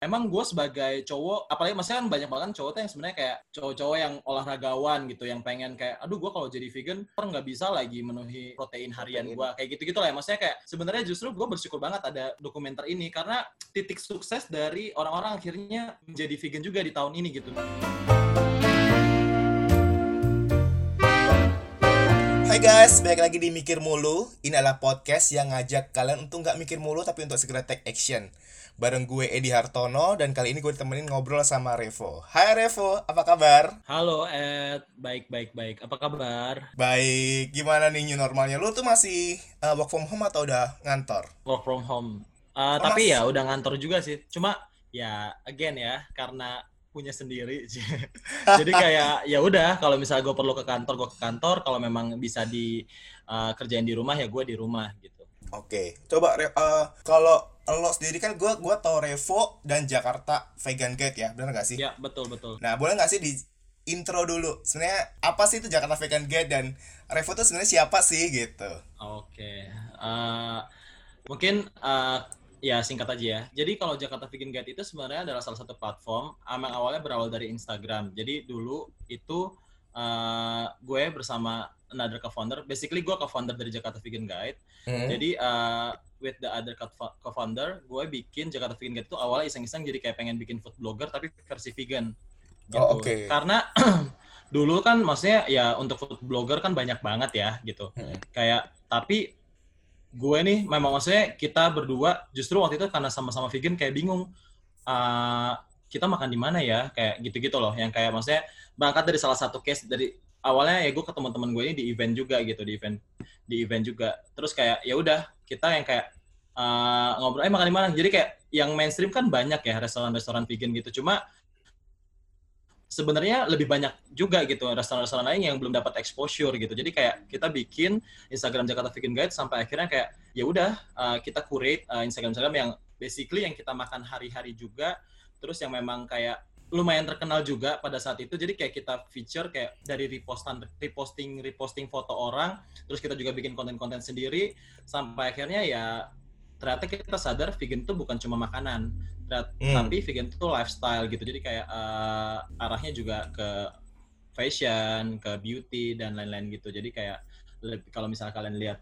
emang gue sebagai cowok apalagi maksudnya kan banyak banget cowok tuh yang sebenarnya kayak cowok-cowok yang olahragawan gitu yang pengen kayak aduh gue kalau jadi vegan per nggak bisa lagi memenuhi protein harian gue kayak gitu gitu lah ya maksudnya kayak sebenarnya justru gue bersyukur banget ada dokumenter ini karena titik sukses dari orang-orang akhirnya menjadi vegan juga di tahun ini gitu Hai guys, balik lagi di Mikir Mulu. Ini adalah podcast yang ngajak kalian untuk nggak mikir mulu tapi untuk segera take action. Bareng gue Edi Hartono dan kali ini gue ditemenin ngobrol sama Revo. Hai Revo, apa kabar? halo Ed baik baik baik apa kabar Baik, gimana nih new normalnya? Lu tuh masih uh, work from home atau udah ngantor? work from home Uh, Oh, tapi mas- ya udah ngantor juga sih cuma ya again ya karena punya sendiri jadi kayak ya udah kalau misalnya gue perlu ke kantor gue ke kantor kalau memang bisa di uh, kerjain di rumah ya gue di rumah gitu Oke, coba Re- uh, kalau lo sendiri kan gue gua tau Revo dan Jakarta Vegan Gate ya, bener gak sih? ya betul betul Nah, boleh nggak sih di intro dulu? Sebenarnya apa sih itu Jakarta Vegan Gate dan Revo tuh sebenarnya siapa sih gitu? Oke, eh, mungkin eh, ya singkat aja ya. Jadi kalau Jakarta Vegan Guide itu sebenarnya adalah salah satu platform emang awalnya berawal dari Instagram. Jadi dulu itu eh, gue bersama another co-founder, basically gue co-founder dari Jakarta Vegan Guide. Hmm. Jadi eh, with the other co- co-founder, gue bikin Jakarta Vegan Guide itu awalnya iseng-iseng jadi kayak pengen bikin food blogger tapi versi vegan. Gitu. Oh, oke. Karena dulu kan maksudnya ya untuk food blogger kan banyak banget ya gitu. Hmm. Kayak tapi gue nih memang maksudnya kita berdua justru waktu itu karena sama-sama vegan kayak bingung. Eh, kita makan di mana ya? Kayak gitu-gitu loh. Yang kayak maksudnya berangkat dari salah satu case dari awalnya ya gue ketemu teman gue ini di event juga gitu di event di event juga. Terus kayak ya udah kita yang kayak eh, ngobrol eh makan di mana? Jadi kayak yang mainstream kan banyak ya restoran-restoran vegan gitu. Cuma sebenarnya lebih banyak juga gitu restoran-restoran lain yang belum dapat exposure gitu. Jadi kayak kita bikin Instagram Jakarta Vegan Guide sampai akhirnya kayak ya udah uh, kita curate uh, Instagram-Instagram yang basically yang kita makan hari-hari juga terus yang memang kayak lumayan terkenal juga pada saat itu. Jadi kayak kita feature kayak dari repostan reposting reposting foto orang, terus kita juga bikin konten-konten sendiri sampai akhirnya ya ternyata kita sadar vegan itu bukan cuma makanan, ternyata- Hmm. tapi vegan itu lifestyle gitu. Jadi kayak eh, arahnya juga ke fashion, ke beauty dan lain-lain gitu. Jadi kayak lebih- kalau misalnya kalian lihat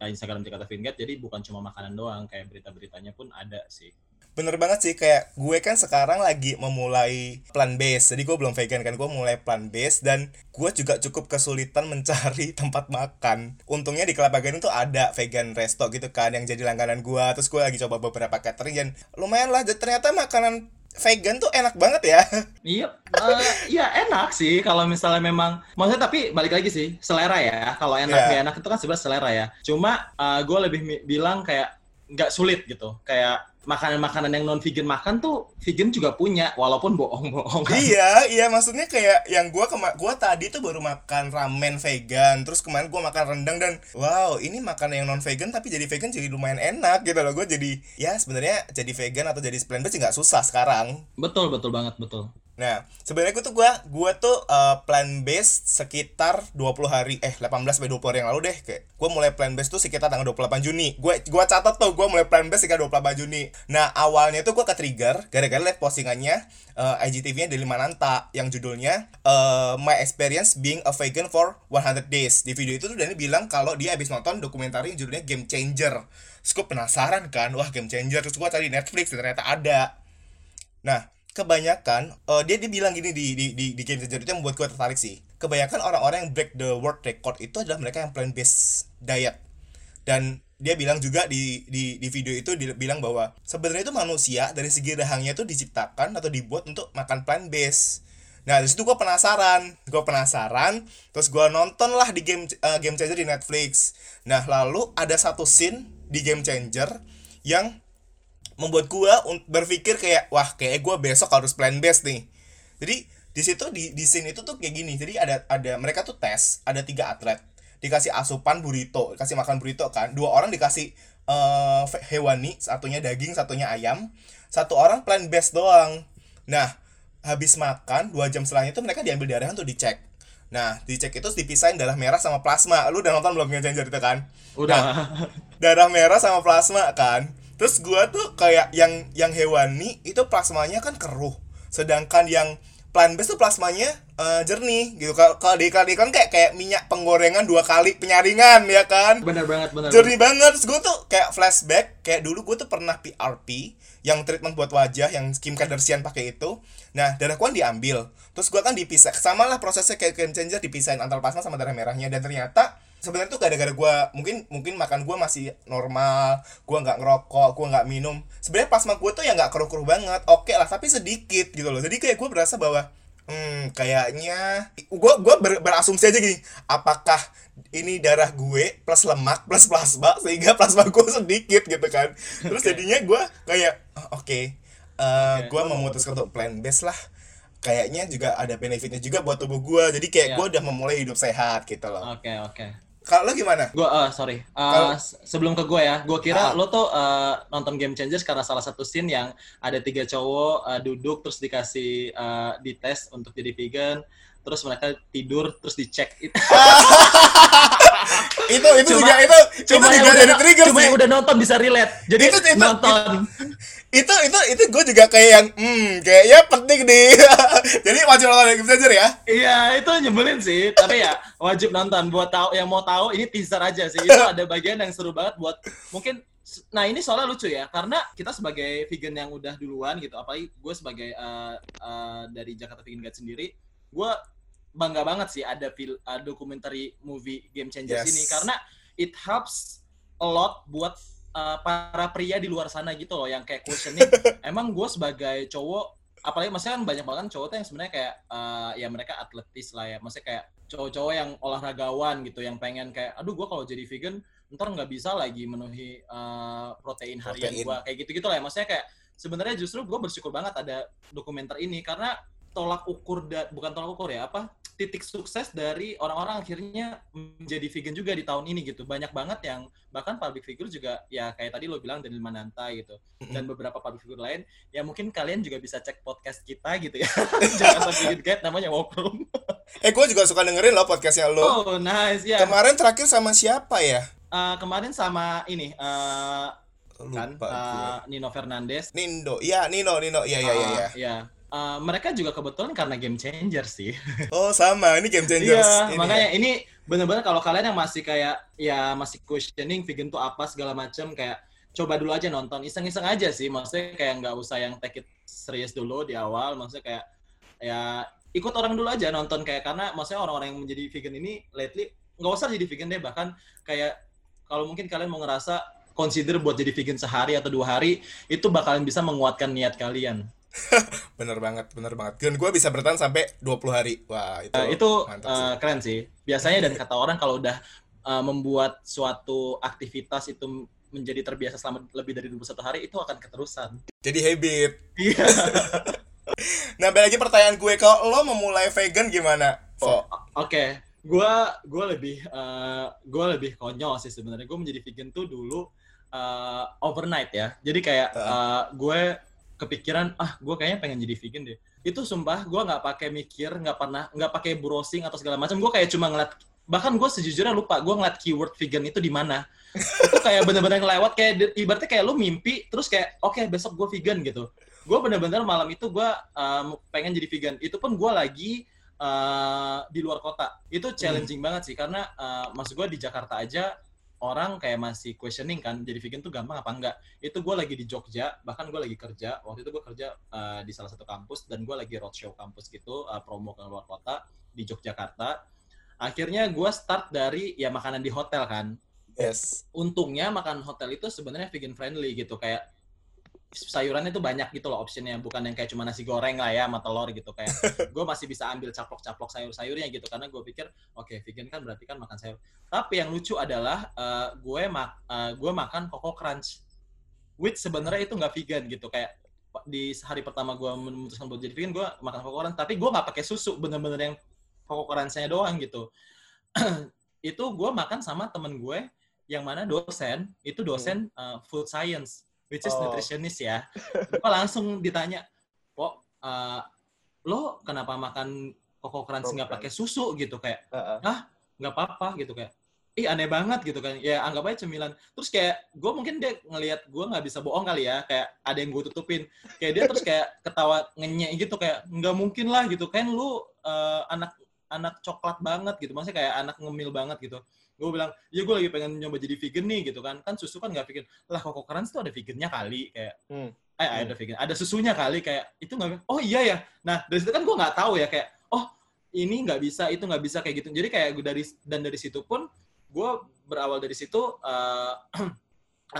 Instagram Jakarta Vegan Guide, jadi bukan cuma makanan doang, kayak berita-beritanya pun ada sih. Bener banget sih kayak gue kan sekarang lagi memulai plan base jadi gue belum vegan kan gue mulai plan base dan gue juga cukup kesulitan mencari tempat makan untungnya di Kelapa Gading tuh ada vegan resto gitu kan yang jadi langganan gue terus gue lagi coba beberapa catering dan lumayan lah ternyata makanan vegan tuh enak banget ya Iya, eh, iya enak sih kalau misalnya memang maksudnya tapi balik lagi sih selera ya. Kalau enak nggak enak itu kan sebenarnya selera ya. Cuma gue lebih bilang kayak nggak sulit gitu. Kayak makanan-makanan yang non vegan makan tuh vegan juga punya walaupun bohong-bohong. iya iya maksudnya kayak yang gue kema gue tadi tuh baru makan ramen vegan terus kemarin gue makan rendang dan wow ini makanan yang non vegan tapi jadi vegan jadi lumayan enak gitu loh gue jadi ya sebenarnya jadi vegan atau jadi plant based nggak susah sekarang betul betul banget betul. Nah, sebenarnya gue tuh gua gua tuh uh, plan base sekitar 20 hari eh 18 sampai 20 hari yang lalu deh kayak gua mulai plan base tuh sekitar tanggal 28 Juni. Gue gua catat tuh gua mulai plan base sekitar 28 Juni. Nah, awalnya tuh gua ke trigger gara-gara liat postingannya uh, IGTV-nya dari Mananta yang judulnya uh, My Experience Being a Vegan for 100 Days. Di video itu tuh Dani bilang kalau dia habis nonton dokumenter yang judulnya Game Changer. Terus gue penasaran kan, wah Game Changer. Terus gua cari Netflix ternyata ada. Nah, kebanyakan eh, dia dia bilang gini di di di, di game changer itu yang membuat gue tertarik sih. Kebanyakan orang-orang yang break the world record itu adalah mereka yang plant based diet. Dan dia bilang juga di di di video itu dia bilang bahwa sebenarnya itu manusia dari segi rahangnya itu diciptakan atau dibuat untuk makan plant based. Nah, situ gue penasaran, gue penasaran, terus gue nonton lah di game eh, game changer di Netflix. Nah, lalu ada satu scene di game changer yang membuat gua un- berpikir kayak wah kayak gua besok harus plan based nih. Jadi di situ di di scene itu tuh kayak gini. Jadi ada ada mereka tuh tes ada tiga atlet. Dikasih asupan burrito dikasih makan burrito kan. Dua orang dikasih eh, ve- hewani satunya daging satunya ayam. Satu orang plan based doang. Nah habis makan dua jam setelahnya itu mereka diambil darah untuk dicek. Nah dicek itu dipisahin darah merah sama plasma. Lu udah nonton belum Game Changer itu kan? Udah. darah merah sama plasma kan terus gua tuh kayak yang yang hewani itu plasmanya kan keruh. Sedangkan yang plant based tuh plasmanya uh, jernih gitu. Kalau di kalau kan kayak kayak minyak penggorengan dua kali penyaringan ya kan? Benar banget benar jernih banget. Terus gue tuh kayak flashback kayak dulu gue tuh pernah PRP yang treatment buat wajah yang Kim Kardashian pakai itu. Nah darah kan diambil. Terus gue kan dipisah. Sama lah prosesnya kayak game changer dipisahin antara plasma sama darah merahnya. Dan ternyata sebenarnya tuh gara-gara gue mungkin mungkin makan gue masih normal gue nggak ngerokok gue nggak minum sebenarnya plasma gue tuh ya nggak keruh-keruh banget oke lah tapi sedikit gitu loh jadi kayak gue berasa bahwa hmm kayaknya gue gue ber, berasumsi aja gini apakah ini darah gue plus lemak plus plasma sehingga plasma gue sedikit gitu kan terus okay. jadinya gue kayak oh, oke okay, uh, okay. gue memutuskan untuk plan base lah kayaknya juga ada benefitnya juga buat tubuh gue jadi kayak yeah. gue udah memulai hidup sehat gitu loh oke okay, oke okay. Kalau lo gimana? Gua uh, sorry. Uh, Kalo... sebelum ke gue ya, gue kira uh. lo tuh uh, nonton Game Changers karena salah satu scene yang ada tiga cowok uh, duduk terus dikasih uh, dites untuk jadi vegan, terus mereka tidur terus dicek. itu itu cuma, juga itu cuma itu juga jadi trigger cuma sih. yang udah nonton bisa relate. Jadi itu, itu, nonton. Itu, itu itu itu gue juga kayak yang hmm kayaknya penting nih jadi wajib nonton Game Changer ya iya itu nyebelin sih tapi ya wajib nonton buat tahu yang mau tahu ini teaser aja sih itu ada bagian yang seru banget buat mungkin nah ini soalnya lucu ya karena kita sebagai vegan yang udah duluan gitu apalagi gue sebagai uh, uh, dari Jakarta Vegan Guide sendiri gue bangga banget sih ada fil uh, documentary movie Game Changers yes. ini karena it helps a lot buat uh, para pria di luar sana gitu loh yang kayak questioning emang gue sebagai cowok apalagi maksudnya kan banyak banget cowok tuh yang sebenarnya kayak uh, ya mereka atletis lah ya. Maksudnya kayak cowok-cowok yang olahragawan gitu yang pengen kayak aduh gue kalau jadi vegan ntar nggak bisa lagi memenuhi uh, protein harian gue kayak gitu gitu lah ya. Maksudnya kayak sebenarnya justru gue bersyukur banget ada dokumenter ini karena tolak ukur da, bukan tolak ukur ya apa titik sukses dari orang-orang akhirnya menjadi vegan juga di tahun ini gitu. Banyak banget yang bahkan public figure juga ya kayak tadi lo bilang Daniel Mananta gitu dan beberapa public figure lain ya mungkin kalian juga bisa cek podcast kita gitu ya. Jangan vegan guide namanya Walk Room. eh gue juga suka dengerin lo podcastnya lo. Oh nice ya. Kemarin terakhir sama siapa ya? Uh, kemarin sama ini uh, kan uh, Nino Fernandez. Nindo, iya Nino, Nino, iya iya. Uh, iya. Uh, mereka juga kebetulan karena game changer sih. Oh sama, ini game changer. Iya, makanya ya. ini bener-bener kalau kalian yang masih kayak ya masih questioning vegan tuh apa segala macam kayak coba dulu aja nonton iseng-iseng aja sih, maksudnya kayak nggak usah yang take it serius dulu di awal, maksudnya kayak ya ikut orang dulu aja nonton kayak karena maksudnya orang-orang yang menjadi vegan ini lately nggak usah jadi vegan deh bahkan kayak kalau mungkin kalian mau ngerasa consider buat jadi vegan sehari atau dua hari itu bakalan bisa menguatkan niat kalian bener banget, bener banget. Dan gue bisa bertahan sampai 20 hari. Wah, itu uh, itu uh, keren sih. Biasanya dan kata orang kalau udah uh, membuat suatu aktivitas itu menjadi terbiasa selama lebih dari 21 hari itu akan keterusan. Jadi habit. Iya. nah, balik lagi pertanyaan gue kalau lo memulai vegan gimana? Oh, oke. Okay. Gua gua lebih uh, gua lebih konyol sih sebenarnya. Gue menjadi vegan tuh dulu uh, overnight ya. Jadi kayak uh, gue kepikiran ah gue kayaknya pengen jadi vegan deh. Itu sumpah gue nggak pakai mikir nggak pernah nggak pakai browsing atau segala macam. Gue kayak cuma ngeliat bahkan gue sejujurnya lupa gue ngeliat keyword vegan itu di mana. Itu kayak bener-bener ngelewat kayak ibaratnya kayak lu mimpi terus kayak oke okay, besok gue vegan gitu. Gue bener-bener malam itu gue uh, pengen jadi vegan. Itu pun gue lagi uh, di luar kota. Itu challenging hmm. banget sih karena uh, maksud gue di Jakarta aja orang kayak masih questioning kan jadi vegan tuh gampang apa enggak? Itu gue lagi di Jogja bahkan gue lagi kerja waktu itu gue kerja uh, di salah satu kampus dan gue lagi roadshow kampus gitu uh, promo ke luar kota di Yogyakarta. Akhirnya gue start dari ya makanan di hotel kan. Yes. Untungnya makan hotel itu sebenarnya vegan friendly gitu kayak sayurannya tuh banyak gitu loh optionnya. Bukan yang kayak cuma nasi goreng lah ya sama telur gitu. Kayak gue masih bisa ambil caplok-caplok sayur-sayurnya gitu. Karena gue pikir oke okay, vegan kan berarti kan makan sayur. Tapi yang lucu adalah uh, gue mak uh, gue makan koko crunch. Which sebenarnya itu nggak vegan gitu. Kayak di hari pertama gue memutuskan buat jadi vegan gue makan koko crunch. Tapi gue nggak pakai susu bener-bener yang koko crunchnya doang gitu. Itu gue makan sama temen gue yang mana dosen itu dosen uh, food science which is oh. nutritionist ya. Gue langsung ditanya, kok uh, lo kenapa makan koko crunch nggak pakai susu gitu kayak, uh -uh. ah nggak apa-apa gitu kayak. ih aneh banget gitu kan ya anggap aja cemilan terus kayak gue mungkin dia ngelihat gue nggak bisa bohong kali ya kayak ada yang gue tutupin kayak dia terus kayak ketawa ngenyek gitu kayak nggak mungkin lah gitu kan lu uh, anak anak coklat banget gitu maksudnya kayak anak ngemil banget gitu gue bilang ya gue lagi pengen nyoba jadi vegan nih gitu kan kan susu kan nggak vegan lah kok keren tuh ada vegannya kali kayak hmm. eh hmm. ada vegan ada susunya kali kayak itu nggak oh iya ya nah dari situ kan gue nggak tahu ya kayak oh ini nggak bisa itu nggak bisa kayak gitu jadi kayak gue dari dan dari situ pun gue berawal dari situ uh,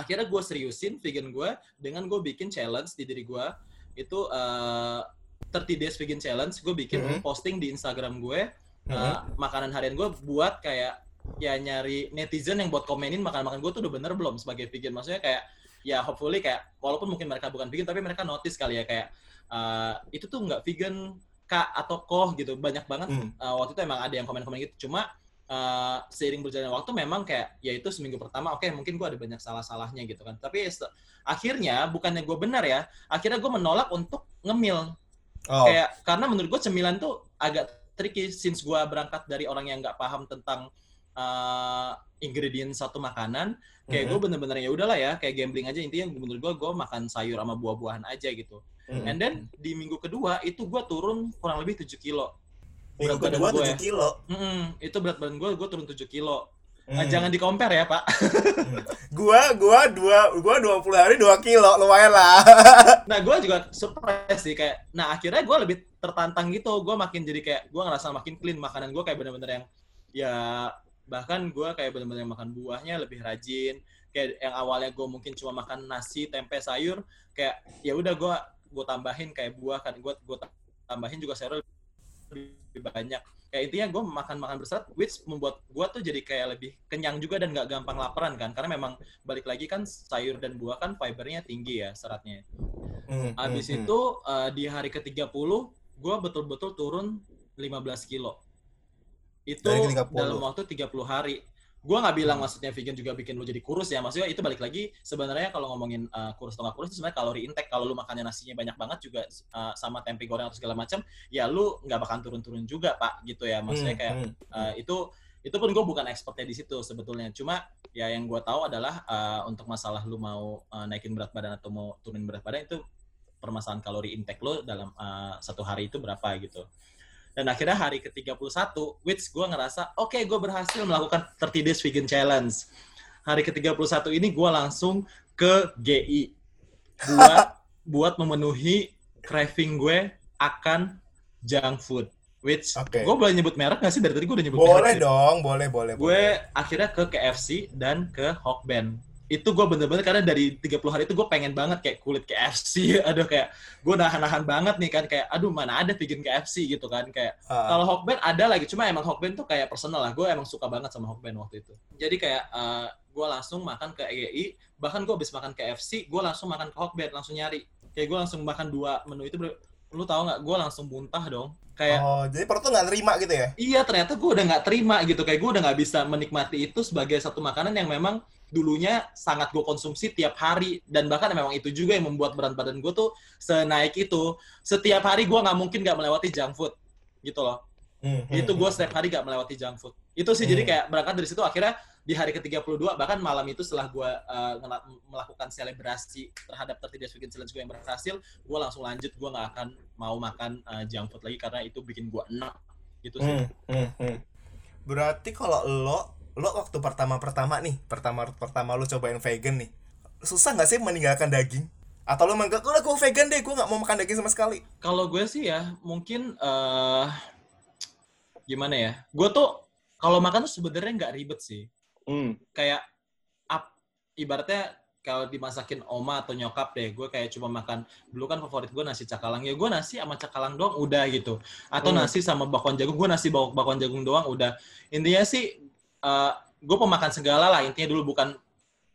akhirnya gue seriusin vegan gue dengan gue bikin challenge di diri gue itu uh, 30 days vegan challenge gue bikin mm -hmm. posting di Instagram gue uh, mm -hmm. makanan harian gue buat kayak ya nyari netizen yang buat komenin makan-makan gue tuh udah bener belum sebagai vegan maksudnya kayak ya hopefully kayak walaupun mungkin mereka bukan vegan tapi mereka notice kali ya kayak uh, itu tuh nggak vegan kak atau koh gitu. Banyak banget mm. uh, waktu itu emang ada yang komen-komen gitu. Cuma uh, seiring berjalannya waktu memang kayak ya itu seminggu pertama oke okay, mungkin gue ada banyak salah-salahnya gitu kan. Tapi akhirnya bukannya gue benar ya akhirnya gue menolak untuk ngemil. Oh. kayak karena menurut gue cemilan tuh agak tricky since gue berangkat dari orang yang nggak paham tentang uh, ingredient satu makanan kayak mm -hmm. gue bener-bener ya udahlah ya kayak gambling aja intinya menurut gue gue makan sayur sama buah-buahan aja gitu mm -hmm. and then di minggu kedua itu gue turun kurang lebih 7 kilo Minggu berat kedua tujuh kilo. Mm -hmm. Itu berat badan gue, gue turun tujuh kilo. Hmm. Jangan di compare ya pak. gua gua dua gua dua puluh hari dua kilo lumayan lah. nah gue juga surprise sih kayak. Nah akhirnya gue lebih tertantang gitu. Gue makin jadi kayak gue ngerasa makin clean makanan gue kayak bener-bener yang ya bahkan gue kayak bener-bener makan buahnya lebih rajin. Kayak yang awalnya gue mungkin cuma makan nasi tempe sayur kayak ya udah gue gue tambahin kayak buah kan. Gue gue tambahin juga sayur lebih banyak. Kayak intinya gue makan makan berserat which membuat gue tuh jadi kayak lebih kenyang juga dan nggak gampang laparan kan. Karena memang balik lagi kan sayur dan buah kan fibernya tinggi ya seratnya. Mm, abis mm, itu uh, di hari ke 30 gue betul-betul turun 15 kilo itu dalam waktu 30 hari. Gue nggak bilang maksudnya vegan juga bikin lu jadi kurus ya maksudnya itu balik lagi sebenarnya kalau ngomongin uh, kurus atau nggak kurus itu sebenarnya kalori intake. Kalau lu makannya nasinya banyak banget juga uh, sama tempe goreng atau segala macam ya lu nggak bakal turun-turun juga pak gitu ya. Maksudnya hmm, kayak uh, itu itu pun gue bukan expertnya di situ sebetulnya. Cuma ya yang gue tahu adalah uh, untuk masalah lu mau uh, naikin berat badan atau mau turunin berat badan itu permasalahan kalori intake lo dalam uh, satu hari itu berapa gitu dan akhirnya hari ke-31 which gue ngerasa oke okay, gue berhasil melakukan 30 days vegan challenge. Hari ke-31 ini gue langsung ke GI buat buat memenuhi craving gue akan junk food. Which okay. gue boleh nyebut merek gak sih? Dari tadi gue udah nyebut boleh merek dong boleh boleh gue boleh. akhirnya ke KFC dan ke Hokben itu gue bener-bener karena dari 30 hari itu gue pengen banget kayak kulit KFC aduh kayak gue nahan-nahan banget nih kan kayak aduh mana ada bikin KFC gitu kan kayak. Uh. kalau Hokben ada lagi cuma emang Hokben tuh kayak personal lah. Gue emang suka banget sama Hokben waktu itu. Jadi kayak uh, gue langsung makan ke EGI bahkan gue habis makan KFC gue langsung makan ke Hokben langsung nyari. Kayak gue langsung makan dua menu itu lu tau nggak? Gue langsung muntah dong. Kayak oh jadi perut tuh nggak terima gitu ya? Iya ternyata gue udah nggak terima gitu. Kayak gue udah nggak bisa menikmati itu sebagai satu makanan yang memang dulunya sangat gue konsumsi tiap hari dan bahkan memang itu juga yang membuat berat badan gue tuh senaik itu setiap hari gue nggak mungkin nggak melewati junk food gitu loh hmm, hmm itu gue hmm. setiap hari nggak melewati junk food itu sih hmm. jadi kayak berangkat dari situ akhirnya di hari ke-32 bahkan malam itu setelah gue uh, melakukan selebrasi terhadap 30 Days Vegan Challenge gue yang berhasil gue langsung lanjut gue nggak akan mau makan uh, junk food lagi karena itu bikin gue enak gitu sih hmm, hmm, hmm. berarti kalau lo lo waktu pertama-pertama nih pertama-pertama lo cobain vegan nih susah nggak sih meninggalkan daging? Atau lo menganggap udah gue vegan deh gue nggak mau makan daging sama sekali. Kalau gue sih ya mungkin uh, gimana ya gue tuh kalau makan tuh sebenarnya nggak ribet sih. Hmm. kayak up ibaratnya kalau dimasakin oma atau nyokap deh gue kayak cuma makan dulu kan favorit gue nasi cakalang ya gue nasi sama cakalang doang udah gitu. Atau hmm. nasi sama bakwan jagung gue nasi bakwan jagung doang udah. Intinya sih uh, eh, gue pemakan segala lah intinya dulu bukan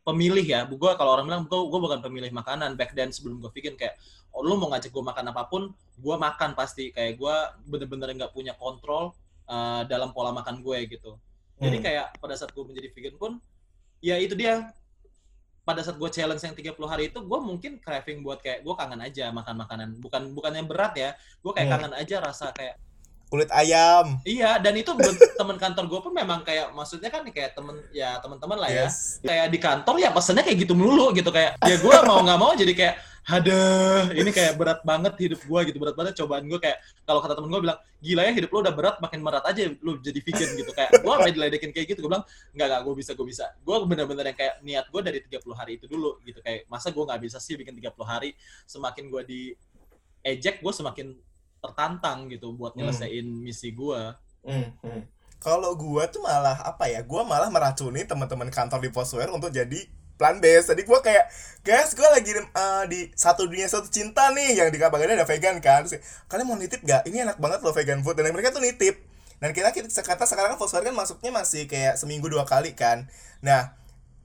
pemilih ya. Gue kalau orang bilang gue gue bukan pemilih makanan. Back then sebelum gue bikin kayak oh, lu mau ngajak gue makan apa pun gue makan pasti. Kayak gue bener-bener nggak punya kontrol uh, dalam pola makan gue gitu. Jadi hmm. kayak pada saat gue menjadi vegan pun ya itu dia. Pada saat gue challenge yang 30 hari itu gue mungkin craving buat kayak gue kangen aja makan makanan. Bukan bukan yang berat ya. Gue kayak hmm. kangen aja rasa kayak kulit ayam. Iya, dan itu teman kantor gue pun memang kayak maksudnya kan kayak temen ya teman-teman lah ya. Yes. Kayak di kantor ya pesannya kayak gitu melulu gitu kayak ya gue mau nggak mau jadi kayak ada ini kayak berat banget hidup gue gitu berat banget cobaan gue kayak kalau kata temen gue bilang gila ya hidup lo udah berat makin berat aja lu jadi vegan gitu. Kayak gue sampai diledekin kayak gitu gue bilang nggak nggak gue bisa gue bisa. Gue bener-bener yang kayak niat gue dari 30 hari itu dulu gitu kayak masa gue nggak bisa sih bikin 30 hari? Semakin gue di eject gue semakin tertantang gitu buat Hmm. nyelesain misi gue Hmm, hmm. Kalau gua tuh malah apa ya? Gua malah meracuni teman-teman kantor di Posware untuk jadi plan base. Jadi gua kayak, guys, gua lagi eh, di satu dunia satu cinta nih yang di kabarnya ada vegan kan. Terus, Kalian mau nitip gak? Ini enak banget loh vegan food dan mereka tuh nitip. Dan kita kita kata sekarang kan Posware kan masuknya masih kayak seminggu dua kali kan. Nah,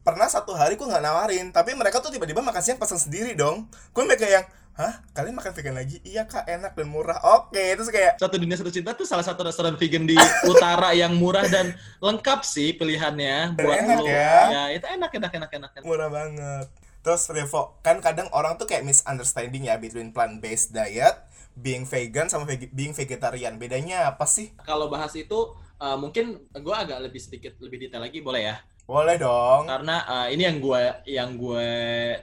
pernah satu hari gua nggak nawarin, tapi mereka tuh tiba-tiba makan siang pesan sendiri dong. Gue kayak yang, hah? Kalian makan vegan lagi? Iya kak, enak dan murah. Oke, terus kayak satu dunia satu cinta tuh salah satu restoran vegan di utara yang murah dan lengkap sih pilihannya buat Enak lo. ya. itu enak enak enak enak. enak. murah banget terus Revo kan kadang orang tuh kayak misunderstanding ya between plant based diet being vegan sama veg- being vegetarian bedanya apa sih Kalau bahas itu uh, mungkin gue agak lebih sedikit lebih detail lagi boleh ya? boleh dong Karena uh, ini yang gue yang gue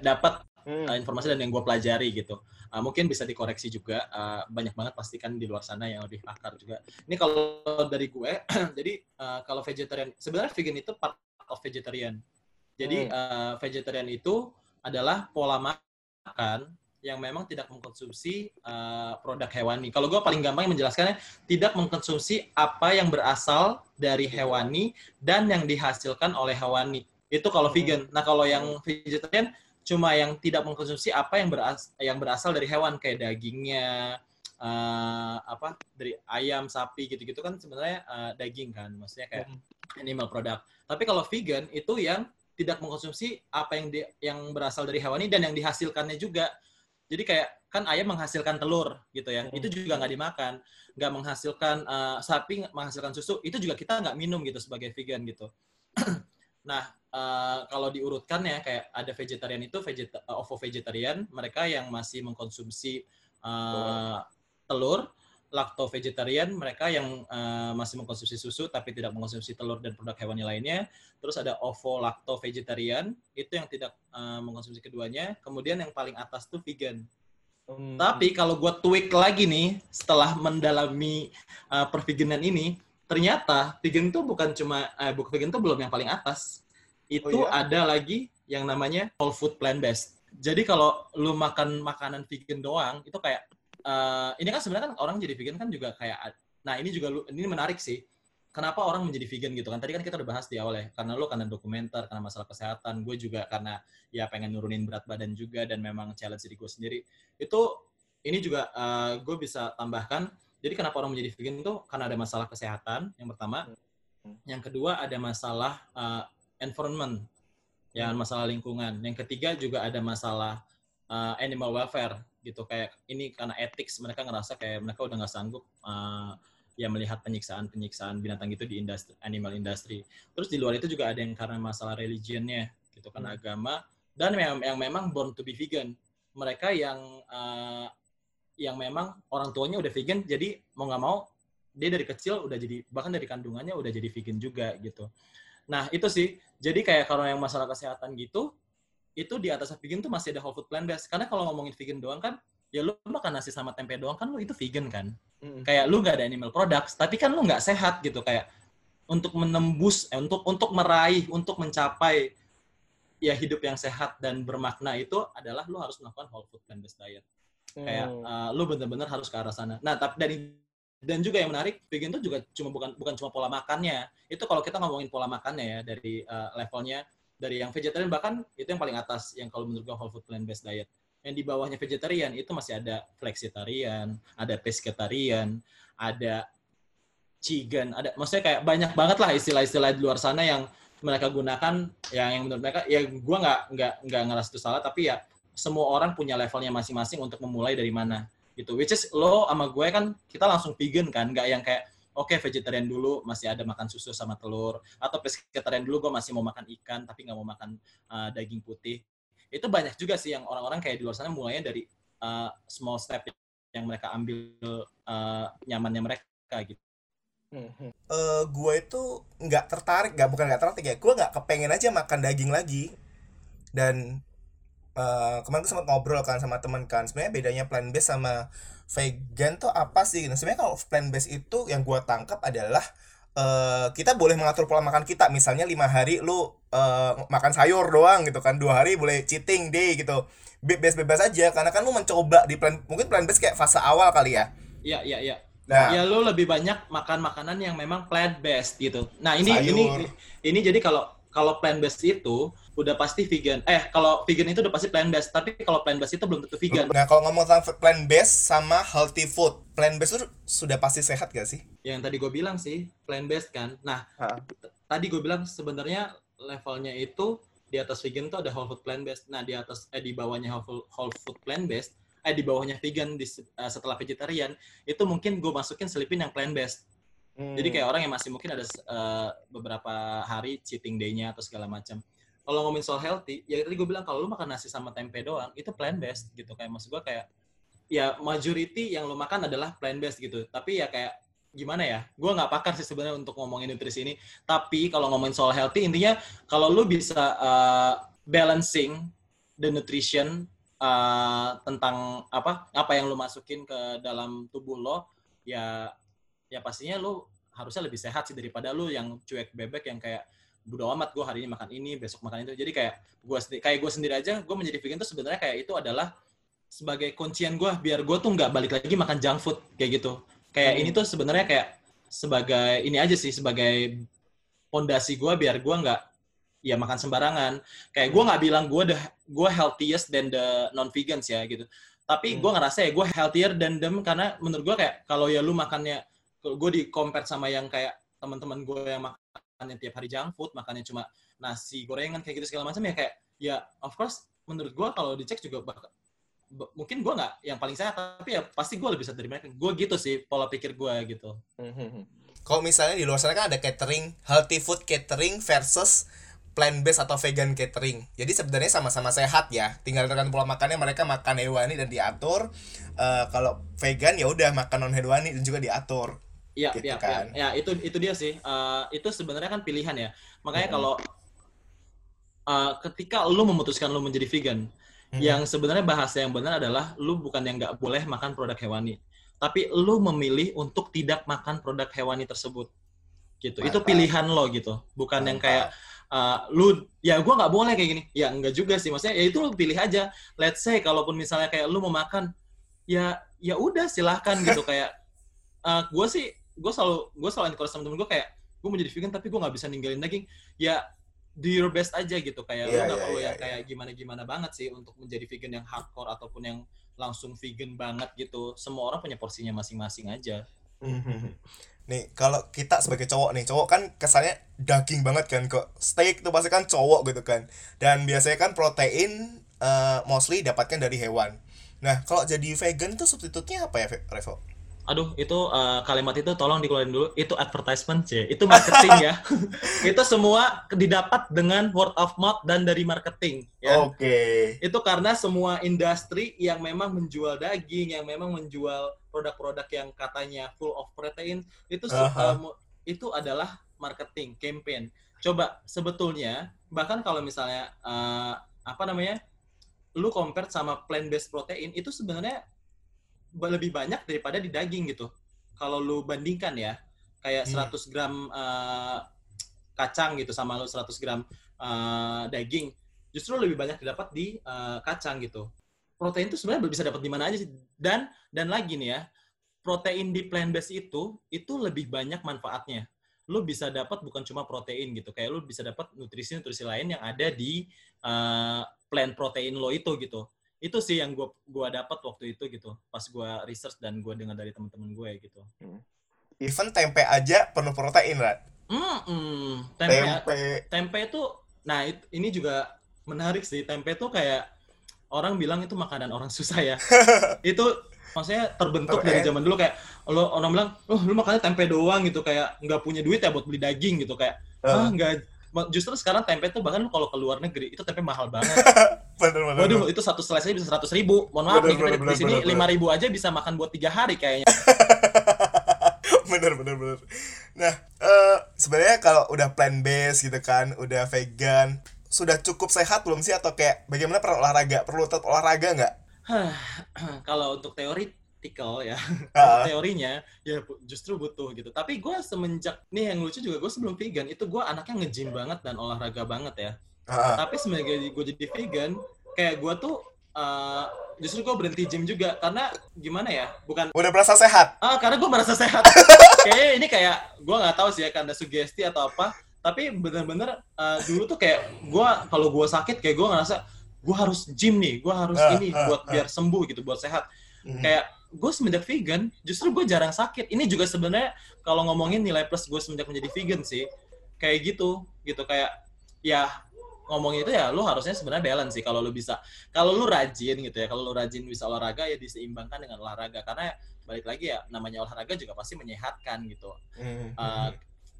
dapat Hmm. uh, informasi dan yang gue pelajari gitu. Uh, mungkin bisa dikoreksi juga uh, banyak banget pasti kan di luar sana yang lebih pakar juga. Ini kalau dari gue, jadi uh, kalau vegetarian sebenarnya vegan itu part of vegetarian. Jadi uh, vegetarian itu adalah pola makan yang memang tidak mengkonsumsi uh, produk hewani. Kalau gue paling gampang menjelaskannya, tidak mengkonsumsi apa yang berasal dari hewani dan yang dihasilkan oleh hewani. Itu kalau Hmm. vegan. Nah kalau yang vegetarian cuma yang tidak mengkonsumsi apa yang beras yang berasal dari hewan kayak dagingnya, eh, apa dari ayam, sapi gitu-gitu kan sebenarnya eh, daging kan, maksudnya kayak animal product. Tapi kalau vegan itu yang tidak mengkonsumsi apa yang di- yang berasal dari hewani dan yang dihasilkannya juga. Jadi kayak kan ayam menghasilkan telur gitu ya, Hmm. itu juga nggak dimakan, nggak menghasilkan eh, sapi menghasilkan susu, itu juga kita nggak minum gitu sebagai vegan gitu. nah eh, kalau diurutkan ya kayak ada vegetarian itu vegeta eh, ovo vegetarian, mereka yang masih mengkonsumsi eh, telur, lacto vegetarian mereka yang eh, masih mengkonsumsi susu tapi tidak mengkonsumsi telur dan produk hewani lainnya. Terus ada ovo lacto vegetarian itu yang tidak eh, mengkonsumsi keduanya. Kemudian yang paling atas tuh vegan. Hmm. Tapi kalau gue tweak lagi nih setelah mendalami uh, perveganan ini, ternyata vegan itu bukan cuma eh, bukan vegan itu belum yang paling atas. Oh, Itu iya? ada lagi yang namanya whole food plant based. Jadi kalau lu makan makanan vegan doang itu kayak eh, ini kan sebenarnya kan orang jadi vegan kan juga kayak nah ini juga lu ini menarik sih. Kenapa orang menjadi vegan gitu kan? Tadi kan kita udah bahas di awal ya. Karena lu karena dokumenter, karena masalah kesehatan. Gue juga karena ya pengen nurunin berat badan juga dan memang challenge diri gue sendiri itu ini juga gue bisa tambahkan jadi kenapa orang menjadi vegan itu karena ada masalah kesehatan yang pertama. Hmm. yang kedua ada masalah uh, environment ya Hmm. masalah lingkungan. Yang ketiga juga ada masalah uh, animal welfare gitu. Kayak ini karena ethics mereka ngerasa kayak mereka udah nggak sanggup uh, ya melihat penyiksaan penyiksaan binatang itu di industri animal industry. Terus di luar itu juga ada yang karena masalah religionnya gitu kan Hmm. agama. Dan yang, yang memang born to be vegan. Mereka yang uh, yang memang orang tuanya udah vegan jadi mau nggak mau dia dari kecil udah jadi bahkan dari kandungannya udah jadi vegan juga gitu. Nah itu sih. Jadi kayak kalau yang masalah kesehatan gitu itu di atas vegan tuh masih ada whole food plant based. Karena kalau ngomongin vegan doang kan ya lu makan nasi sama tempe doang kan lu itu vegan kan. Hmm. kayak lu nggak ada animal products tapi kan lu nggak sehat gitu. Kayak untuk menembus eh, untuk untuk meraih untuk mencapai ya hidup yang sehat dan bermakna itu adalah lu harus melakukan whole food plant based diet kayak Hmm. uh, lu bener-bener harus ke arah sana. Nah, tapi dari dan juga yang menarik, vegan itu juga cuma bukan bukan cuma pola makannya. Itu kalau kita ngomongin pola makannya ya dari uh, levelnya dari yang vegetarian bahkan itu yang paling atas yang kalau menurut gua whole food plant based diet. Yang di bawahnya vegetarian itu masih ada flexitarian, ada pescatarian, ada chigan, ada maksudnya kayak banyak banget lah istilah-istilah di luar sana yang mereka gunakan yang yang menurut mereka ya gua nggak nggak nggak ngerasa itu salah tapi ya semua orang punya levelnya masing-masing untuk memulai dari mana gitu. Which is lo sama gue kan kita langsung vegan kan, nggak yang kayak oke vegetarian dulu masih ada makan susu sama telur atau pescatarian dulu gue masih mau makan ikan tapi nggak mau makan uh, daging putih. Itu banyak juga sih yang orang-orang kayak di luar sana mulainya dari uh, small step yang mereka ambil uh, nyamannya mereka gitu uh, gue itu nggak tertarik nggak bukan nggak tertarik ya gue nggak kepengen aja makan daging lagi dan uh, kemarin gue sempat ngobrol kan sama teman kan sebenarnya bedanya plant based sama vegan tuh apa sih nah, sebenarnya kalau plant based itu yang gue tangkap adalah uh, kita boleh mengatur pola makan kita. Misalnya lima hari lu uh, makan sayur doang gitu kan dua hari boleh cheating day gitu. Bebas-bebas aja karena kan lu mencoba di plan mungkin plant based kayak fase awal kali ya. Iya iya iya. Nah, ya lu lebih banyak makan makanan yang memang plant based gitu. Nah, ini sayur. ini ini jadi kalau kalau plant based itu udah pasti vegan. Eh, kalau vegan itu udah pasti plant based, tapi kalau plant based itu belum tentu vegan. Nah, kalau ngomong tentang plant based sama healthy food, plant based itu sudah pasti sehat gak sih? Yang tadi gue bilang sih, plant based kan. Nah, tadi gue bilang sebenarnya levelnya itu di atas vegan tuh ada whole food plant based. Nah, di atas eh di bawahnya whole food, whole food plant based eh di bawahnya vegan di, uh, setelah vegetarian itu mungkin gue masukin selipin yang plant based hmm. jadi kayak orang yang masih mungkin ada uh, beberapa hari cheating day-nya atau segala macam kalau ngomongin soal healthy ya tadi gue bilang kalau lu makan nasi sama tempe doang itu plant based gitu. Kayak maksud gue kayak ya majority yang lu makan adalah plant based gitu. Tapi ya kayak gimana ya? Gue nggak pakar sih sebenarnya untuk ngomongin nutrisi ini. Tapi kalau ngomongin soal healthy intinya kalau lu bisa uh, balancing the nutrition uh, tentang apa apa yang lu masukin ke dalam tubuh lo ya ya pastinya lu harusnya lebih sehat sih daripada lu yang cuek bebek yang kayak bodo amat gue hari ini makan ini besok makan itu jadi kayak gue kayak gue sendiri aja gue menjadi vegan tuh sebenarnya kayak itu adalah sebagai kuncian gue biar gue tuh nggak balik lagi makan junk food kayak gitu kayak hmm. ini tuh sebenarnya kayak sebagai ini aja sih sebagai pondasi gue biar gue nggak ya makan sembarangan. Kayak gue nggak bilang gue the gue healthiest than the non vegans ya gitu. Tapi hmm. gue ngerasa ya gue healthier than them karena menurut gue kayak kalau ya lu makannya gue di compare sama yang kayak teman-teman gue yang makannya tiap hari junk food, makannya cuma nasi gorengan kayak gitu segala macam ya kayak ya of course menurut gue kalau dicek juga bakal mungkin gue nggak yang paling sehat tapi ya pasti gue lebih sehat dari mereka gue gitu sih pola pikir gue gitu hmm, hmm, kalau misalnya di luar sana kan ada catering healthy food catering versus plant based atau vegan catering. Jadi sebenarnya sama-sama sehat ya. Tinggal dengan pola makannya mereka makan hewani dan diatur. Uh, kalau vegan ya udah makan non hewani dan juga diatur. Iya, gitu iya, kan. ya, ya, itu itu dia sih. Uh, itu sebenarnya kan pilihan ya. Makanya hmm. kalau uh, ketika lu memutuskan lu menjadi vegan, hmm. yang sebenarnya bahasa yang benar adalah lu bukan yang nggak boleh makan produk hewani, tapi lu memilih untuk tidak makan produk hewani tersebut. Gitu. Mantap. Itu pilihan lo gitu. Bukan Mantap. yang kayak uh, lu ya gue nggak boleh kayak gini ya enggak juga sih maksudnya ya itu lu pilih aja let's say kalaupun misalnya kayak lu mau makan ya ya udah silahkan gitu kayak uh, gue sih gue selalu gue selalu encourage sama temen gue kayak gue mau jadi vegan tapi gue nggak bisa ninggalin daging. Ya do your best aja gitu kayak yeah, lu nggak yeah, perlu yeah, yang yeah. kayak gimana gimana banget sih untuk menjadi vegan yang hardcore ataupun yang langsung vegan banget gitu. Semua orang punya porsinya masing-masing aja. Nih kalau kita sebagai cowok nih cowok kan kesannya daging banget kan kok steak itu pasti kan cowok gitu kan. Dan biasanya kan protein uh, mostly dapatkan dari hewan. Nah kalau jadi vegan itu substitutnya apa ya Revo? Aduh, itu uh, kalimat itu tolong dikeluarin dulu. Itu advertisement, C. Itu marketing ya. itu semua didapat dengan word of mouth dan dari marketing. Ya. Oke. Okay. Itu karena semua industri yang memang menjual daging, yang memang menjual produk-produk yang katanya full of protein, itu uh -huh. uh, itu adalah marketing campaign. Coba sebetulnya bahkan kalau misalnya uh, apa namanya, lu compare sama plant based protein itu sebenarnya lebih banyak daripada di daging gitu. Kalau lu bandingkan ya, kayak 100 hmm. gram uh, kacang gitu sama lu 100 gram uh, daging, justru lebih banyak didapat di uh, kacang gitu. Protein itu sebenarnya bisa dapat di mana aja sih. Dan dan lagi nih ya, protein di plant based itu itu lebih banyak manfaatnya. Lu bisa dapat bukan cuma protein gitu, kayak lu bisa dapat nutrisi-nutrisi lain yang ada di uh, plant protein lo itu gitu itu sih yang gue gua dapat waktu itu gitu pas gue research dan gue dengar dari teman-teman gue gitu. Hmm. even tempe aja penuh protein right mm -mm. tempe. tempe tempe itu nah it, ini juga menarik sih. Tempe itu kayak orang bilang itu makanan orang susah ya. Itu maksudnya terbentuk dari zaman dulu kayak lo orang bilang oh lu makannya tempe doang gitu. Kayak nggak punya duit ya buat beli daging gitu. Kayak uh. ah nggak justru sekarang tempe tuh bahkan kalau ke luar negeri itu tempe mahal banget. bener, bener, Waduh, bener. itu satu slice bisa seratus ribu. Mohon maaf bener, nih, kita bener, di sini lima ribu aja bisa makan buat tiga hari kayaknya. bener bener bener nah eh sebenarnya kalau udah plant based gitu kan udah vegan sudah cukup sehat belum sih atau kayak bagaimana perlu olahraga perlu tetap olahraga nggak kalau untuk teoritikal ya Ah. teorinya ya justru butuh gitu tapi gue semenjak nih yang lucu juga gue sebelum vegan itu gue anaknya nge-gym banget dan olahraga banget ya Ah, tapi semenjak gue jadi vegan kayak gue tuh eh, justru gue berhenti gym juga karena gimana ya bukan udah merasa sehat ah karena gue merasa sehat kayaknya ini kayak gue nggak tahu sih ya karena sugesti atau apa tapi bener-bener eh, dulu tuh kayak gue kalau gue sakit kayak gue ngerasa gue harus gym nih gue harus Ah, ini ah, buat ah. biar sembuh gitu buat sehat Mhm. kayak gue semenjak vegan justru gue jarang sakit. Ini juga sebenarnya kalau ngomongin nilai plus gue semenjak menjadi vegan sih kayak gitu gitu. Kayak ya ngomongin itu ya lu harusnya sebenarnya balance sih kalau lu bisa. Kalau lu rajin gitu ya kalau lu rajin bisa olahraga ya diseimbangkan dengan olahraga. Karena balik lagi ya namanya olahraga juga pasti menyehatkan gitu. Mhm. uh,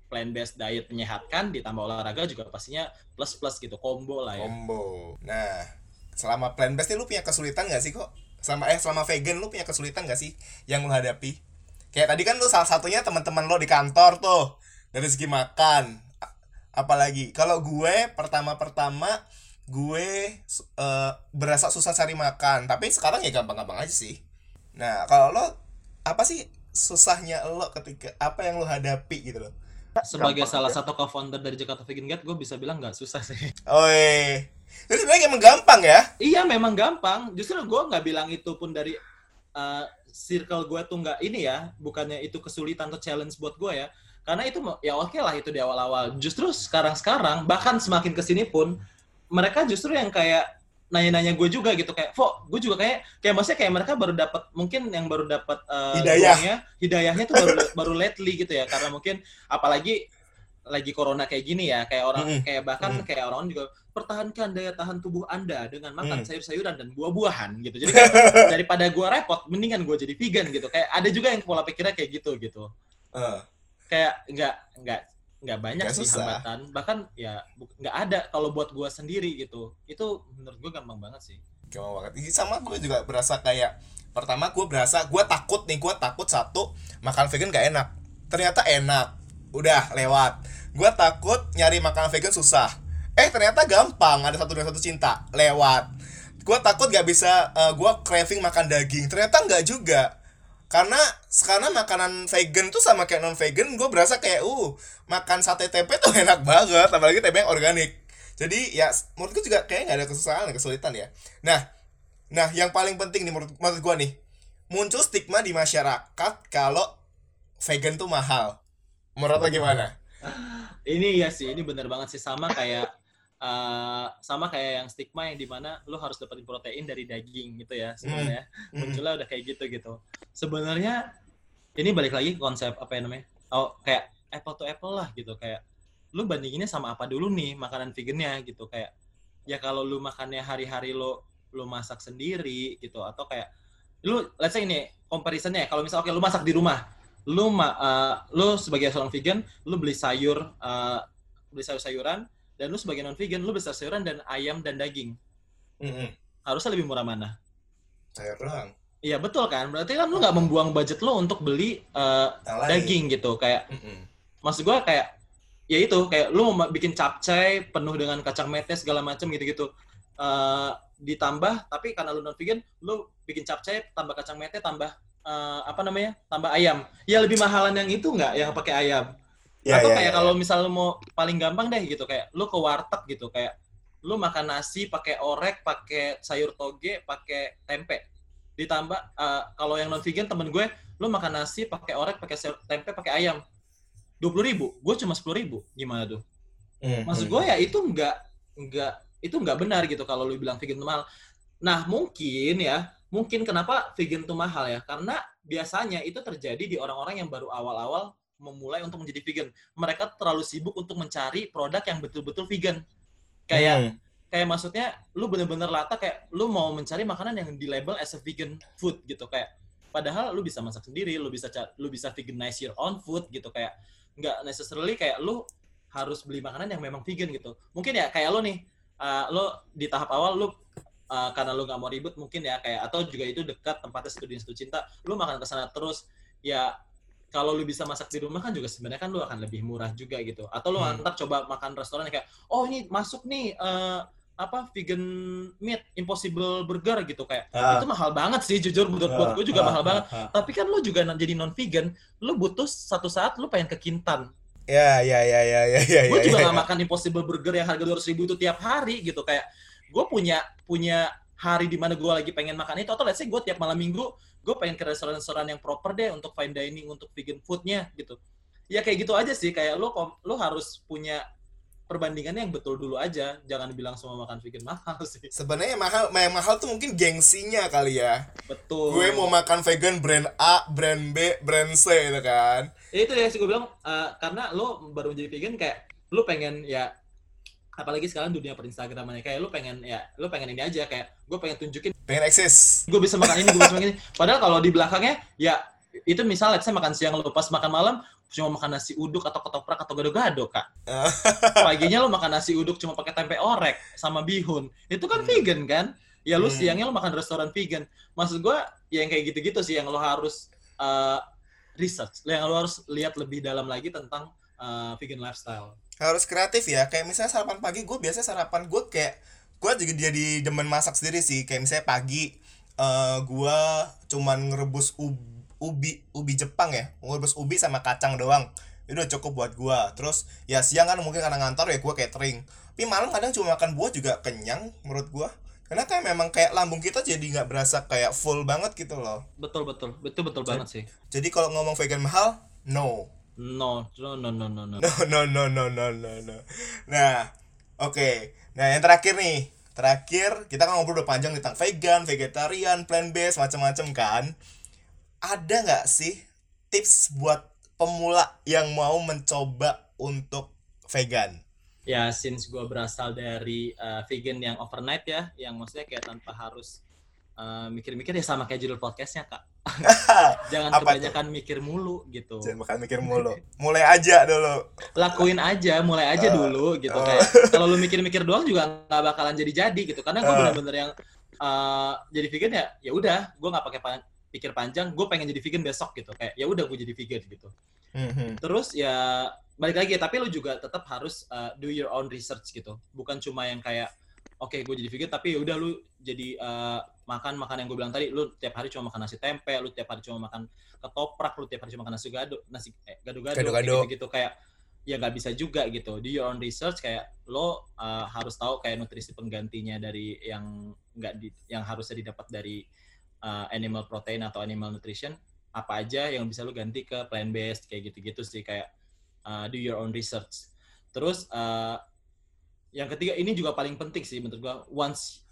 plant based diet menyehatkan ditambah olahraga juga pastinya plus plus gitu combo lah ya. Combo. Nah selama plant based nih lu punya kesulitan nggak sih kok selama eh selama vegan lu punya kesulitan nggak sih yang lu hadapi? Kayak tadi kan lu salah satunya teman-teman lo di kantor tuh dari segi makan. Apalagi kalau gue pertama-pertama gue eh, berasa susah cari makan. Tapi sekarang ya gampang-gampang aja sih. Nah kalau lo apa sih susahnya lo ketika apa yang lo hadapi gitu loh? Sebagai Gampang salah aja. satu co-founder dari Jakarta Vegan Guide gue bisa bilang nggak susah sih. Oi, itu sebenarnya emang gampang ya Iya memang gampang. Justru gue nggak bilang itu pun dari uh, circle gue tuh nggak ini ya, bukannya itu kesulitan atau challenge buat gue ya. Karena itu ya oke lah itu di awal-awal. Justru sekarang-sekarang bahkan semakin ke sini pun mereka justru yang kayak nanya-nanya gue juga gitu kayak, Fo, gue juga kayak kayak maksudnya kayak mereka baru dapat mungkin yang baru dapat uh, Hidayah. doangnya, hidayahnya tuh baru baru lately gitu ya. Karena mungkin apalagi lagi corona kayak gini ya, kayak orang Mm-mm. kayak bahkan Mm. kayak orang juga pertahankan daya tahan tubuh Anda dengan makan Mm. sayur-sayuran dan buah-buahan gitu. Jadi kayak, daripada gua repot, mendingan gua jadi vegan gitu. Kayak ada juga yang pola pikirnya kayak gitu gitu. Eh, Kayak nggak nggak nggak banyak Nggak sih susah. hambatan. Bahkan ya nggak ada kalau buat gua sendiri gitu. Itu menurut gua gampang banget sih. gampang banget sama gue juga berasa kayak pertama gue berasa gue takut nih gue takut satu makan vegan gak enak ternyata enak udah lewat. Gue takut nyari makanan vegan susah. Eh ternyata gampang ada satu dua satu cinta. Lewat. Gue takut gak bisa gue craving makan daging. Ternyata nggak juga. Karena sekarang makanan vegan tuh sama kayak non vegan gue berasa kayak uh makan sate tempe tuh enak banget apalagi tempe yang organik. Jadi ya menurut gue juga kayak nggak ada kesusahan kesulitan ya. Nah nah yang paling penting nih menurut menurut gue nih muncul stigma di masyarakat kalau vegan tuh mahal menurut lo gimana Ini ya sih, ini bener banget sih sama kayak eh, sama kayak yang stigma yang di mana lu harus dapetin protein dari daging gitu ya sebenarnya. Hmm. munculnya udah kayak gitu gitu. Sebenarnya ini balik lagi ke konsep apa ya namanya? Oh, kayak apple to apple lah gitu kayak lu bandinginnya sama apa dulu nih makanan vegannya gitu kayak ya kalau lu makannya hari-hari lu lu masak sendiri gitu atau kayak lu let's say ini comparisonnya ya, kalau misal oke lu masak di rumah lu ma eh, lu sebagai seorang vegan lu beli sayur eh, beli sayur-sayuran dan lu sebagai non vegan lu beli sayuran dan ayam dan daging Mm-mm. harusnya lebih murah mana saya doang Iya betul kan, berarti kan lu nggak membuang budget lu untuk beli lain. daging gitu, kayak Mm-mm. maksud gua kayak ya itu kayak lu mau bikin capcay penuh dengan kacang mete segala macam gitu-gitu, Eh, ditambah tapi karena lu non vegan, lu bikin capcay tambah kacang mete tambah eh, apa namanya tambah ayam, ya lebih mahalan yang itu nggak yang pakai ayam, Ya, atau ya, kayak ya. kalau misal lu mau paling gampang deh gitu kayak lu ke warteg gitu kayak lu makan nasi pakai orek, pakai sayur toge, pakai tempe. Ditambah eh, kalau yang non vegan temen gue, lu makan nasi pakai orek, pakai sayur tempe, pakai ayam. dua puluh ribu, gue cuma sepuluh ribu, gimana tuh? Mm, Maksud mm. gue ya itu nggak nggak itu nggak benar gitu kalau lu bilang vegan mahal. Nah mungkin ya mungkin kenapa vegan itu mahal ya karena biasanya itu terjadi di orang-orang yang baru awal-awal memulai untuk menjadi vegan. Mereka terlalu sibuk untuk mencari produk yang betul-betul vegan. Kayak Mm. kayak maksudnya lu bener-bener lata kayak lu mau mencari makanan yang di label as a vegan food gitu kayak padahal lu bisa masak sendiri, lu bisa lu bisa veganize your own food gitu kayak nggak necessarily kayak lu harus beli makanan yang memang vegan gitu. Mungkin ya kayak lu nih, uh, lu di tahap awal lu uh, karena lu nggak mau ribet mungkin ya kayak atau juga itu dekat tempatnya studi studi cinta, lu makan ke sana terus ya kalau lu bisa masak di rumah kan juga sebenarnya kan lu akan lebih murah juga gitu. Atau lu Hmm. antar coba makan restoran kayak, oh ini masuk nih eh, apa vegan meat impossible burger gitu kayak Ah. itu mahal banget sih jujur menurut buat gue juga Ah, mahal ah, banget ah. tapi kan lu juga jadi non vegan lu butuh satu saat lu pengen ke Kintan Ya, ya, ya, ya, ya, ya, gue ya, juga ya. nggak makan impossible burger yang harga dua ribu itu tiap hari gitu kayak gue punya punya hari di mana gue lagi pengen makan itu atau let's say gue tiap malam minggu gue pengen ke restoran-restoran yang proper deh untuk fine dining untuk vegan foodnya gitu. Ya kayak gitu aja sih. Kayak lo lo harus punya perbandingannya yang betul dulu aja. Jangan bilang semua makan vegan mahal sih. Sebenarnya mahal, yang mahal tuh mungkin gengsinya kali ya. betul. Gue mau makan vegan brand A, brand B, brand C gitu kan. Ya, itu ya sih gue bilang eh, karena lo baru menjadi vegan kayak lo pengen ya apalagi sekarang dunia per Instagramannya kayak lo pengen ya lo pengen ini aja. Kayak gue pengen tunjukin Pengen eksis. gue bisa makan ini gue bisa makan ini. Padahal kalau di belakangnya ya itu misalnya saya makan siang lo pas makan malam cuma makan nasi uduk atau ketoprak atau gado-gado kak. Paginya lo makan nasi uduk cuma pakai tempe orek sama bihun. Itu kan Hmm. vegan kan? Ya lo Hmm. siangnya lo makan restoran vegan. Maksud gue ya yang kayak gitu-gitu sih yang lo harus eh, research. Yang lo harus lihat lebih dalam lagi tentang eh, vegan lifestyle. Harus kreatif ya. Kayak misalnya sarapan pagi gue biasanya sarapan gue kayak gue juga jadi demen masak sendiri sih. Kayak misalnya pagi eh gue cuman ngerebus ub- ubi ubi Jepang ya. Ngerebus ubi sama kacang doang. Itu udah cukup buat gue terus ya siang kan mungkin karena ngantor ya gue catering. Tapi malam kadang cuma makan buah juga kenyang menurut gue karena kayak memang kayak lambung kita jadi nggak berasa kayak full banget gitu loh. Betul betul. Betul betul banget sih. jadi kalau ngomong vegan mahal no no no no no no no No no no no no no no. Nah, oke. Nah, yang terakhir nih. Terakhir kita kan ngobrol udah panjang tentang vegan, vegetarian, plant based, macam-macam kan. Ada nggak sih tips buat pemula yang mau mencoba untuk vegan? ya since gue berasal dari uh, vegan yang overnight ya yang maksudnya kayak tanpa harus uh, mikir-mikir ya sama kayak judul podcastnya kak jangan Apa kebanyakan mikir mulu gitu Jangan makan mikir mulu. Mulai aja dulu. lakuin aja mulai aja Uh, dulu gitu uh. kayak kalau lu mikir-mikir doang juga nggak bakalan jadi-jadi gitu karena gue Uh. bener-bener yang uh, jadi vegan ya ya udah gue nggak pakai pan- pikir panjang gue pengen jadi vegan besok gitu kayak ya udah gue jadi vegan gitu Mhm. terus ya balik lagi tapi lu juga tetap harus uh, do your own research gitu bukan cuma yang kayak oke gue jadi vegan tapi ya udah lu jadi uh, makan makan yang gue bilang tadi lu tiap hari cuma makan nasi tempe lu tiap hari cuma makan ketoprak lu tiap hari cuma makan nasi gado nasi eh, gado-gado kayak Gado-gado. gitu-gitu kayak ya nggak bisa juga gitu do your own research kayak lo uh, harus tahu kayak nutrisi penggantinya dari yang nggak di yang harusnya didapat dari uh, animal protein atau animal nutrition apa aja yang bisa lu ganti ke plant based kayak gitu-gitu sih kayak uh, do your own research. Terus uh, yang ketiga ini juga paling penting sih menurut gua once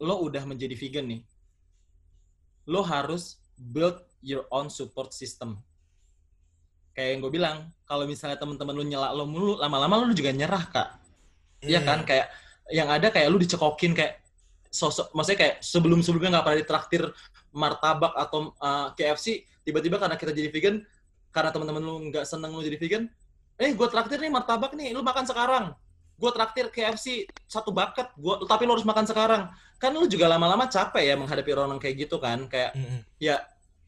lo udah menjadi vegan nih lo harus build your own support system. Kayak yang gue bilang, kalau misalnya teman-teman lu nyela lo mulu, lama-lama lu juga nyerah, Kak. Iya Hmm. kan kayak yang ada kayak lu dicekokin kayak sosok maksudnya kayak sebelum-sebelumnya nggak pernah ditraktir martabak atau uh, KFC tiba-tiba karena kita jadi vegan karena teman-teman lu nggak seneng lu jadi vegan eh gue traktir nih martabak nih lu makan sekarang gue traktir KFC satu bucket gua tapi lu harus makan sekarang kan lu juga lama-lama capek ya menghadapi orang kayak gitu kan kayak Mhm. ya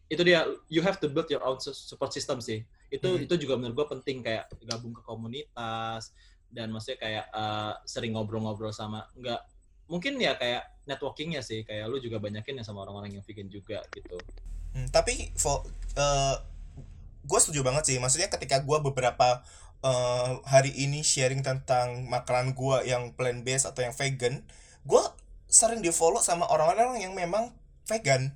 itu dia you have to build your own su- support system sih itu Hmm. itu juga menurut gue penting kayak gabung ke komunitas dan maksudnya kayak uh, sering ngobrol-ngobrol sama nggak mungkin ya kayak networkingnya sih kayak lu juga banyakin ya sama orang-orang yang vegan juga gitu Hmm, tapi for gue setuju banget sih maksudnya ketika gue beberapa eh, hari ini sharing tentang makanan gue yang plant based atau yang vegan gue sering di follow sama orang-orang yang memang vegan.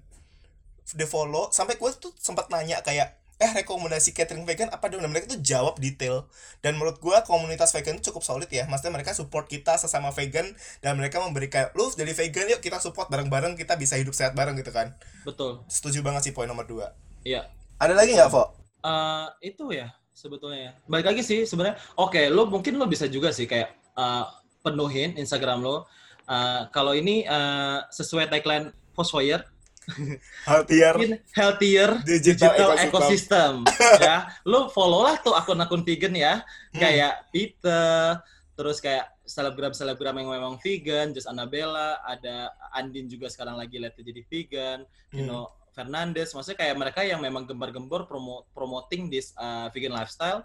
Di follow sampai gue tuh sempat nanya kayak eh rekomendasi catering vegan apa? Dong dan mereka tuh jawab detail. Dan menurut gue komunitas vegan itu cukup solid ya. Maksudnya mereka support kita sesama vegan dan mereka memberikan lu jadi vegan yuk kita support bareng-bareng kita bisa hidup sehat bareng gitu kan. Betul. Setuju banget sih poin nomor dua. Iya. Ada lagi nggak Fo? Eh, itu ya sebetulnya ya. Balik lagi sih sebenarnya. Oke, lo mungkin lo bisa juga sih kayak eh, penuhin Instagram lo. Eh, kalau ini eh, sesuai tagline Fosfoyer, Healthier healthier digital, digital ecosystem. ecosystem ya. Lo follow lah tuh akun-akun vegan ya. Kayak Peter, terus kayak selebgram-selebgram yang memang vegan, Just Annabella, ada Andin juga sekarang lagi lihat jadi vegan, you Hmm. know, Fernandez, maksudnya kayak mereka yang memang gembar-gembor promo promoting this uh, vegan lifestyle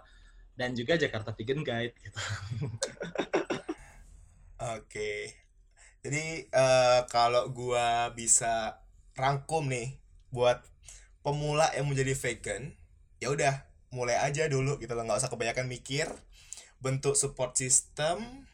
dan juga Jakarta Vegan Guide gitu. Oke. Jadi uh, kalau gua bisa rangkum nih buat pemula yang mau jadi vegan, ya udah mulai aja dulu gitu loh, nggak usah kebanyakan mikir. Bentuk support system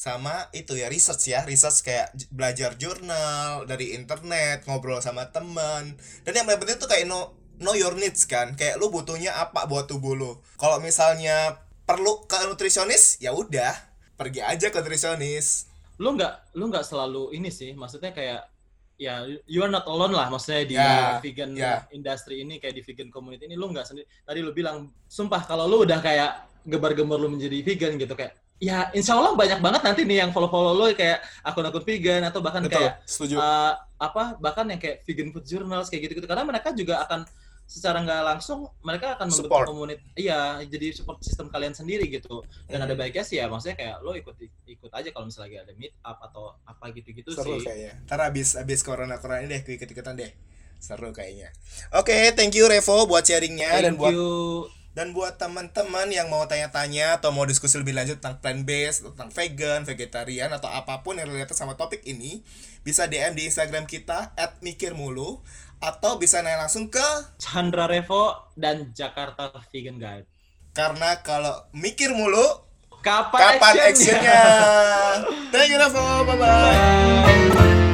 sama itu ya research ya research kayak belajar jurnal dari internet ngobrol sama teman. Dan yang paling penting tuh kayak know know your needs kan kayak lu butuhnya apa buat tubuh lu. Kalau misalnya perlu ke nutrisionis ya udah pergi aja ke nutrisionis. Lu nggak lu nggak selalu ini sih maksudnya kayak ya you are not alone lah maksudnya di Ya, vegan ya. industry ini kayak di vegan community ini lu nggak sendiri. Tadi lu bilang sumpah kalau lu udah kayak gebar-gembar lu menjadi vegan gitu kayak ya insya Allah banyak banget nanti nih yang follow-follow lu kayak akun-akun vegan atau bahkan betul kayak setuju. uh, apa bahkan yang kayak vegan food journals kayak gitu-gitu. Karena mereka juga akan secara nggak langsung mereka akan membentuk Support. komunitas iya jadi support sistem kalian sendiri gitu. Dan Hmm. ada baiknya sih ya maksudnya kayak lo ikut ikut aja kalau misalnya lagi ada meet up atau apa gitu-gitu seru sih. kayaknya. Ntar abis abis corona corona ini deh ikut ikutan deh. Seru kayaknya. Oke thank you Revo buat sharingnya dan buat you Dan buat teman-teman yang mau tanya-tanya atau mau diskusi lebih lanjut tentang plant based, tentang vegan, vegetarian atau apa pun yang related sama topik ini, bisa DM di Instagram kita @mikirmulu atau bisa nanya langsung ke Chandra Revo dan Jakarta Vegan Guide karena kalau mikir mulu kapan, kapan actionnya? actionnya? Thank you Revo, bye bye.